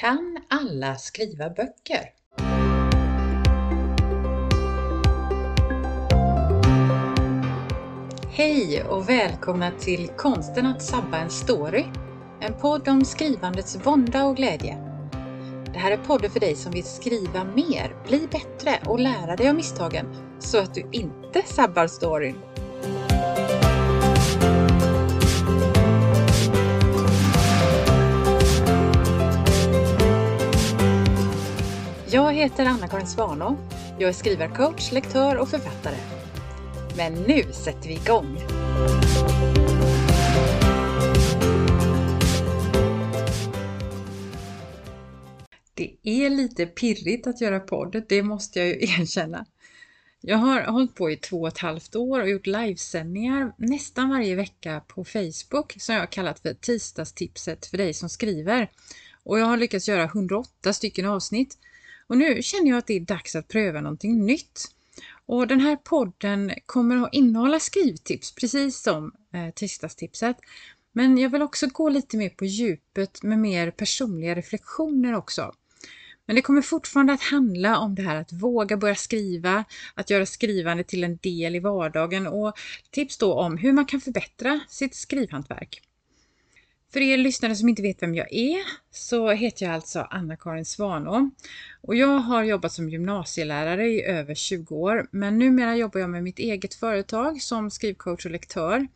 Kan alla skriva böcker? Hej och välkomna till Konsten att sabba en story. En podd om skrivandets vånda och glädje. Det här är podden för dig som vill skriva mer, bli bättre och lära dig av misstagen så att du inte sabbar storyn. Jag heter Anna-Karin Svanå. Jag är skrivarcoach, lektör och författare. Men nu sätter vi igång! Det är lite pirrigt att göra podd, det måste jag ju erkänna. Jag har hållit på i två och ett halvt år och gjort livesändningar nästan varje vecka på Facebook som jag har kallat för tisdagstipset för dig som skriver. Och jag har lyckats göra 108 stycken avsnitt och nu känner jag att det är dags att pröva någonting nytt. Och den här podden kommer att innehålla skrivtips, precis som eh, tisdagstipset. Men jag vill också gå lite mer på djupet med mer personliga reflektioner också. Men det kommer fortfarande att handla om det här att våga börja skriva, att göra skrivande till en del i vardagen och tips då om hur man kan förbättra sitt skrivhantverk. För er lyssnare som inte vet vem jag är så heter jag alltså Anna-Karin Svanå och jag har jobbat som gymnasielärare i över 20 år men numera jobbar jag med mitt eget företag som skrivcoach och lektör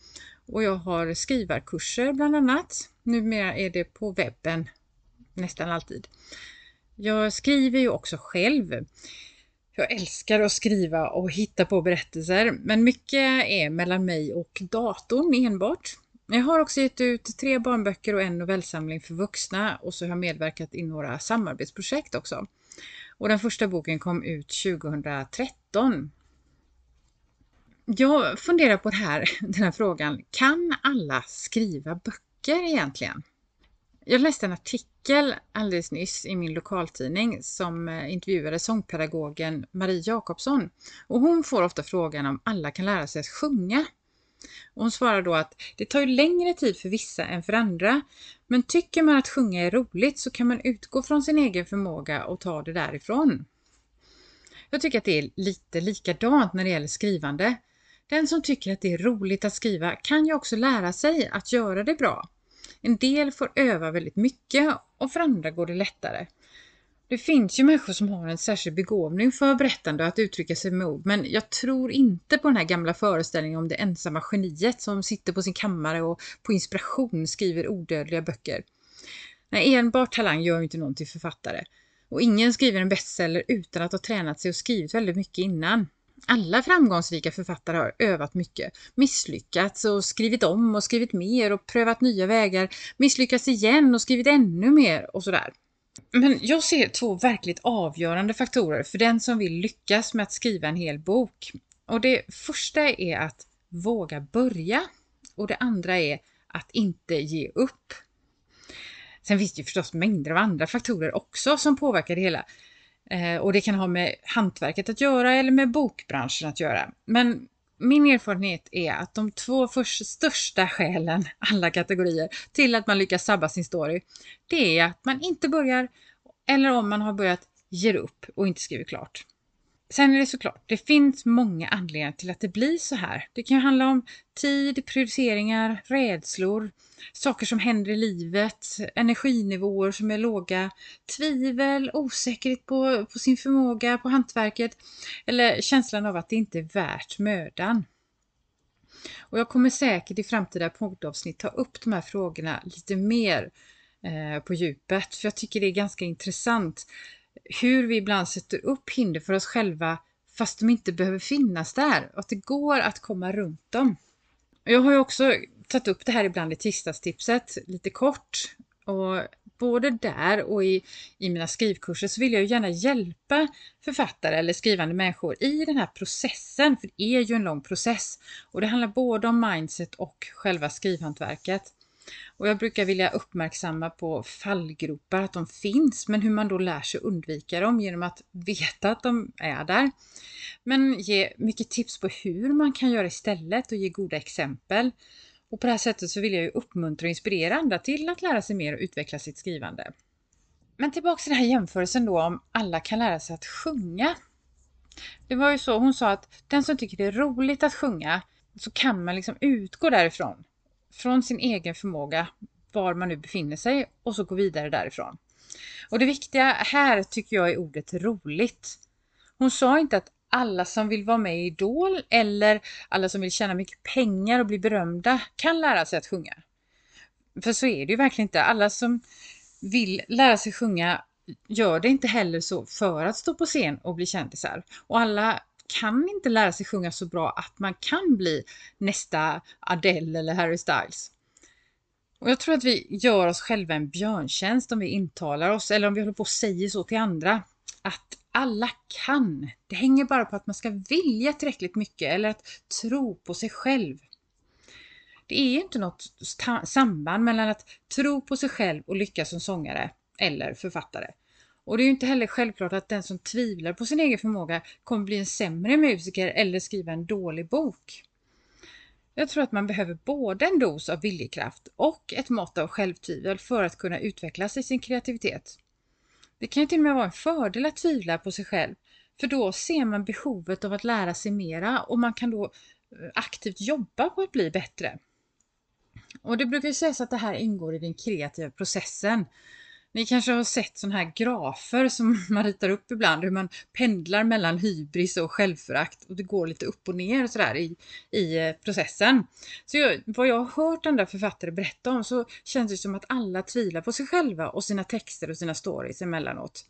och jag har skrivarkurser bland annat. Numera är det på webben nästan alltid. Jag skriver ju också själv. Jag älskar att skriva och hitta på berättelser men mycket är mellan mig och datorn enbart. Jag har också gett ut tre barnböcker och en novellsamling för vuxna och så har jag medverkat i några samarbetsprojekt också. Och den första boken kom ut 2013. Jag funderar på det här, den här frågan, kan alla skriva böcker egentligen? Jag läste en artikel alldeles nyss i min lokaltidning som eh, intervjuade sångpedagogen Marie Jakobsson och hon får ofta frågan om alla kan lära sig att sjunga. Och hon svarar då att det tar ju längre tid för vissa än för andra. Men tycker man att sjunga är roligt så kan man utgå från sin egen förmåga och ta det därifrån. Jag tycker att det är lite likadant när det gäller skrivande. Den som tycker att det är roligt att skriva kan ju också lära sig att göra det bra. En del får öva väldigt mycket och för andra går det lättare. Det finns ju människor som har en särskild begåvning för berättande och att uttrycka sig med ord, men jag tror inte på den här gamla föreställningen om det ensamma geniet som sitter på sin kammare och på inspiration skriver odödliga böcker. Nej, enbart talang gör ju inte någon till författare. Och ingen skriver en bestseller utan att ha tränat sig och skrivit väldigt mycket innan. Alla framgångsrika författare har övat mycket, misslyckats och skrivit om och skrivit mer och prövat nya vägar, misslyckats igen och skrivit ännu mer och sådär. Men jag ser två verkligt avgörande faktorer för den som vill lyckas med att skriva en hel bok. Och det första är att våga börja och det andra är att inte ge upp. Sen finns det ju förstås mängder av andra faktorer också som påverkar det hela. Eh, och det kan ha med hantverket att göra eller med bokbranschen att göra. Men min erfarenhet är att de två först största skälen, alla kategorier, till att man lyckas sabba sin story, det är att man inte börjar eller om man har börjat ger upp och inte skriver klart. Sen är det såklart, det finns många anledningar till att det blir så här. Det kan handla om tid, prioriteringar, rädslor, saker som händer i livet, energinivåer som är låga, tvivel, osäkerhet på, på sin förmåga, på hantverket eller känslan av att det inte är värt mödan. Och jag kommer säkert i framtida poddavsnitt ta upp de här frågorna lite mer eh, på djupet, för jag tycker det är ganska intressant hur vi ibland sätter upp hinder för oss själva fast de inte behöver finnas där och att det går att komma runt dem. Jag har ju också tagit upp det här ibland i tisdagstipset lite kort och både där och i, i mina skrivkurser så vill jag gärna hjälpa författare eller skrivande människor i den här processen, för det är ju en lång process och det handlar både om mindset och själva skrivhantverket. Och jag brukar vilja uppmärksamma på fallgropar, att de finns, men hur man då lär sig undvika dem genom att veta att de är där. Men ge mycket tips på hur man kan göra istället och ge goda exempel. Och på det här sättet så vill jag ju uppmuntra och inspirera andra till att lära sig mer och utveckla sitt skrivande. Men tillbaka till den här jämförelsen då om alla kan lära sig att sjunga. Det var ju så, hon sa att den som tycker det är roligt att sjunga så kan man liksom utgå därifrån. Från sin egen förmåga, var man nu befinner sig och så gå vidare därifrån. Och det viktiga här tycker jag är ordet roligt. Hon sa inte att alla som vill vara med i Idol eller alla som vill tjäna mycket pengar och bli berömda kan lära sig att sjunga. För så är det ju verkligen inte. Alla som vill lära sig sjunga gör det inte heller så för att stå på scen och bli kändisar. Och alla kan inte lära sig sjunga så bra att man kan bli nästa Adele eller Harry Styles. Och jag tror att vi gör oss själva en björntjänst om vi intalar oss, eller om vi håller på och säger så till andra, att alla kan. Det hänger bara på att man ska vilja tillräckligt mycket eller att tro på sig själv. Det är inte något samband mellan att tro på sig själv och lyckas som sångare eller författare. Och det är ju inte heller självklart att den som tvivlar på sin egen förmåga kommer bli en sämre musiker eller skriva en dålig bok. Jag tror att man behöver både en dos av viljekraft och ett mått av självtvivel för att kunna utvecklas i sin kreativitet. Det kan ju till och med vara en fördel att tvivla på sig själv, för då ser man behovet av att lära sig mera och man kan då eh, aktivt jobba på att bli bättre. Och det brukar sägas att det här ingår i den kreativa processen. Ni kanske har sett sådana här grafer som man ritar upp ibland, hur man pendlar mellan hybris och självförakt och det går lite upp och ner sådär i, i eh, processen. Så jag, vad jag har hört andra författare berätta om så känns det som att alla tvivlar på sig själva och sina texter och sina stories emellanåt.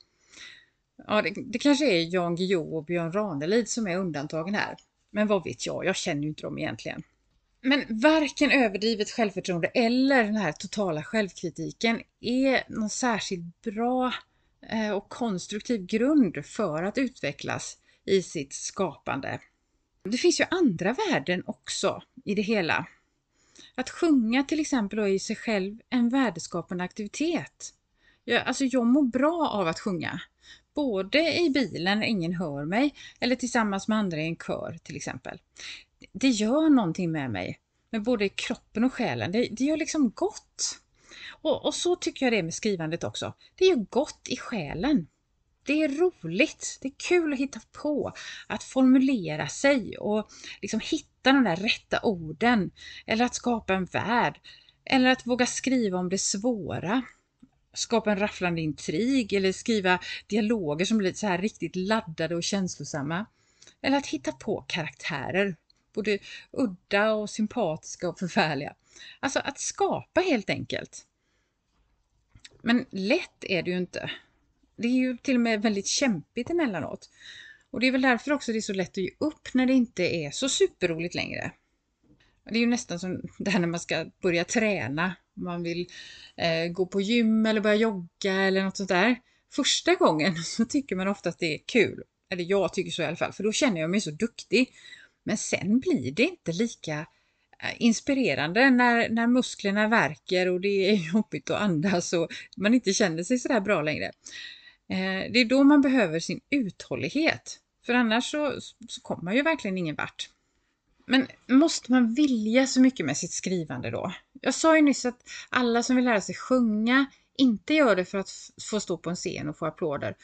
Ja, det, det kanske är Jan Guillou och Björn Ranelid som är undantagen här. Men vad vet jag, jag känner ju inte dem egentligen. Men varken överdrivet självförtroende eller den här totala självkritiken är någon särskilt bra eh, och konstruktiv grund för att utvecklas i sitt skapande. Det finns ju andra värden också i det hela. Att sjunga till exempel är i sig själv en värdeskapande aktivitet. Jag, alltså jag mår bra av att sjunga. Både i bilen när ingen hör mig eller tillsammans med andra i en kör till exempel det gör någonting med mig. Med både kroppen och själen. Det, det gör liksom gott. Och, och, så tycker jag det är med skrivandet också. Det gör gott i själen. Det är roligt, det är kul att hitta på, att formulera sig och liksom hitta de där rätta orden. Eller att skapa en värld. Eller att våga skriva om det svåra. Skapa en rafflande intrig eller skriva dialoger som blir så här riktigt laddade och känslosamma. Eller att hitta på karaktärer både udda och sympatiska och förfärliga. Alltså att skapa helt enkelt. Men lätt är det ju inte. Det är ju till och med väldigt kämpigt emellanåt. Och det är väl därför också det är så lätt att ge upp när det inte är så superroligt längre. Det är ju nästan som det här när man ska börja träna. Man vill eh, gå på gym eller börja jogga eller något sånt där. Första gången så tycker man ofta att det är kul. Eller jag tycker så i alla fall, för då känner jag mig så duktig. Men sen blir det inte lika eh, inspirerande när, när musklerna verkar och det är jobbigt att andas och man inte känner sig sådär bra längre. Eh, det är då man behöver sin uthållighet. För annars så, så kommer man ju verkligen ingen vart. Men måste man vilja så mycket med sitt skrivande då? Jag sa ju nyss att alla som vill lära sig sjunga inte gör det för att få stå på en scen och få applåder.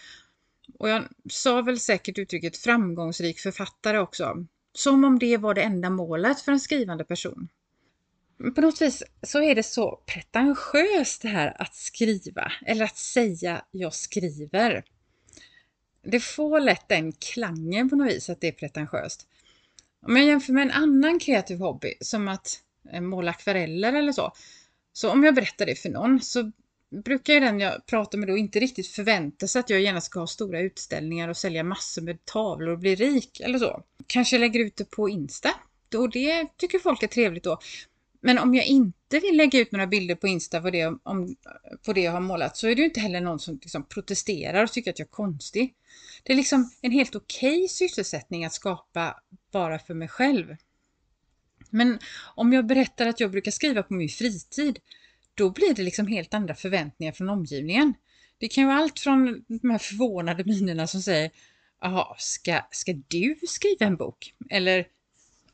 Och jag sa väl säkert uttrycket framgångsrik författare också. Som om det var det enda målet för en skrivande person. På något vis så är det så pretentiöst det här att skriva, eller att säga jag skriver. Det får lätt den klangen på något vis att det är pretentiöst. Om jag jämför med en annan kreativ hobby, som att eh, måla akvareller eller så, så om jag berättar det för någon så brukar ju den jag pratar med då inte riktigt förvänta sig att jag gärna ska ha stora utställningar och sälja massor med tavlor och bli rik eller så. Kanske lägger ut det på Insta. Och det tycker folk är trevligt då. Men om jag inte vill lägga ut några bilder på Insta på det, om, på det jag har målat så är det ju inte heller någon som liksom protesterar och tycker att jag är konstig. Det är liksom en helt okej okay sysselsättning att skapa bara för mig själv. Men om jag berättar att jag brukar skriva på min fritid då blir det liksom helt andra förväntningar från omgivningen. Det kan ju vara allt från de här förvånade minerna som säger Jaha, ska, ska du skriva en bok? Eller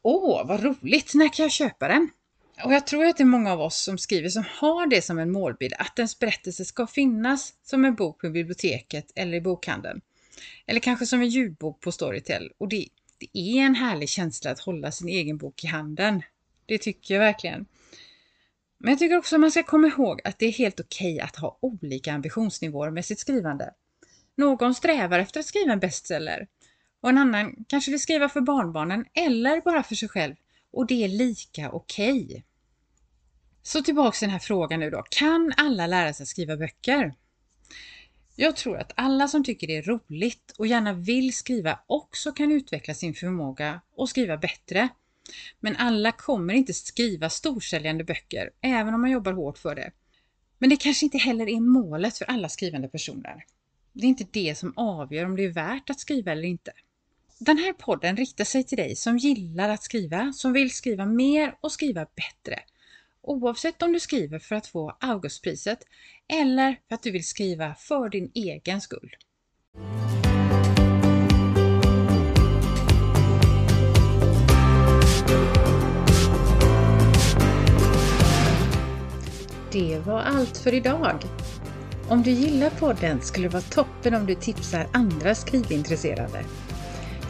Åh, vad roligt, när kan jag köpa den? Och jag tror att det är många av oss som skriver som har det som en målbild, att ens berättelse ska finnas som en bok på biblioteket eller i bokhandeln. Eller kanske som en ljudbok på Storytel. Och det, det är en härlig känsla att hålla sin egen bok i handen. Det tycker jag verkligen. Men jag tycker också att man ska komma ihåg att det är helt okej att ha olika ambitionsnivåer med sitt skrivande. Någon strävar efter att skriva en bestseller och en annan kanske vill skriva för barnbarnen eller bara för sig själv och det är lika okej. Okay. Så tillbaks till den här frågan nu då. Kan alla lära sig skriva böcker? Jag tror att alla som tycker det är roligt och gärna vill skriva också kan utveckla sin förmåga och skriva bättre. Men alla kommer inte skriva storsäljande böcker, även om man jobbar hårt för det. Men det kanske inte heller är målet för alla skrivande personer. Det är inte det som avgör om det är värt att skriva eller inte. Den här podden riktar sig till dig som gillar att skriva, som vill skriva mer och skriva bättre. Oavsett om du skriver för att få Augustpriset eller för att du vill skriva för din egen skull. Det var allt för idag. Om du gillar podden skulle det vara toppen om du tipsar andra skrivintresserade.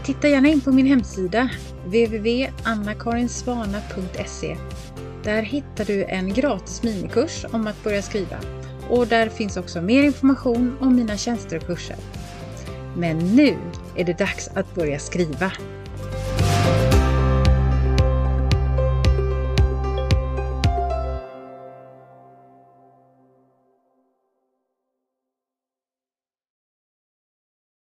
Titta gärna in på min hemsida www.annakarinsvana.se. Där hittar du en gratis minikurs om att börja skriva och där finns också mer information om mina tjänster och kurser. Men nu är det dags att börja skriva!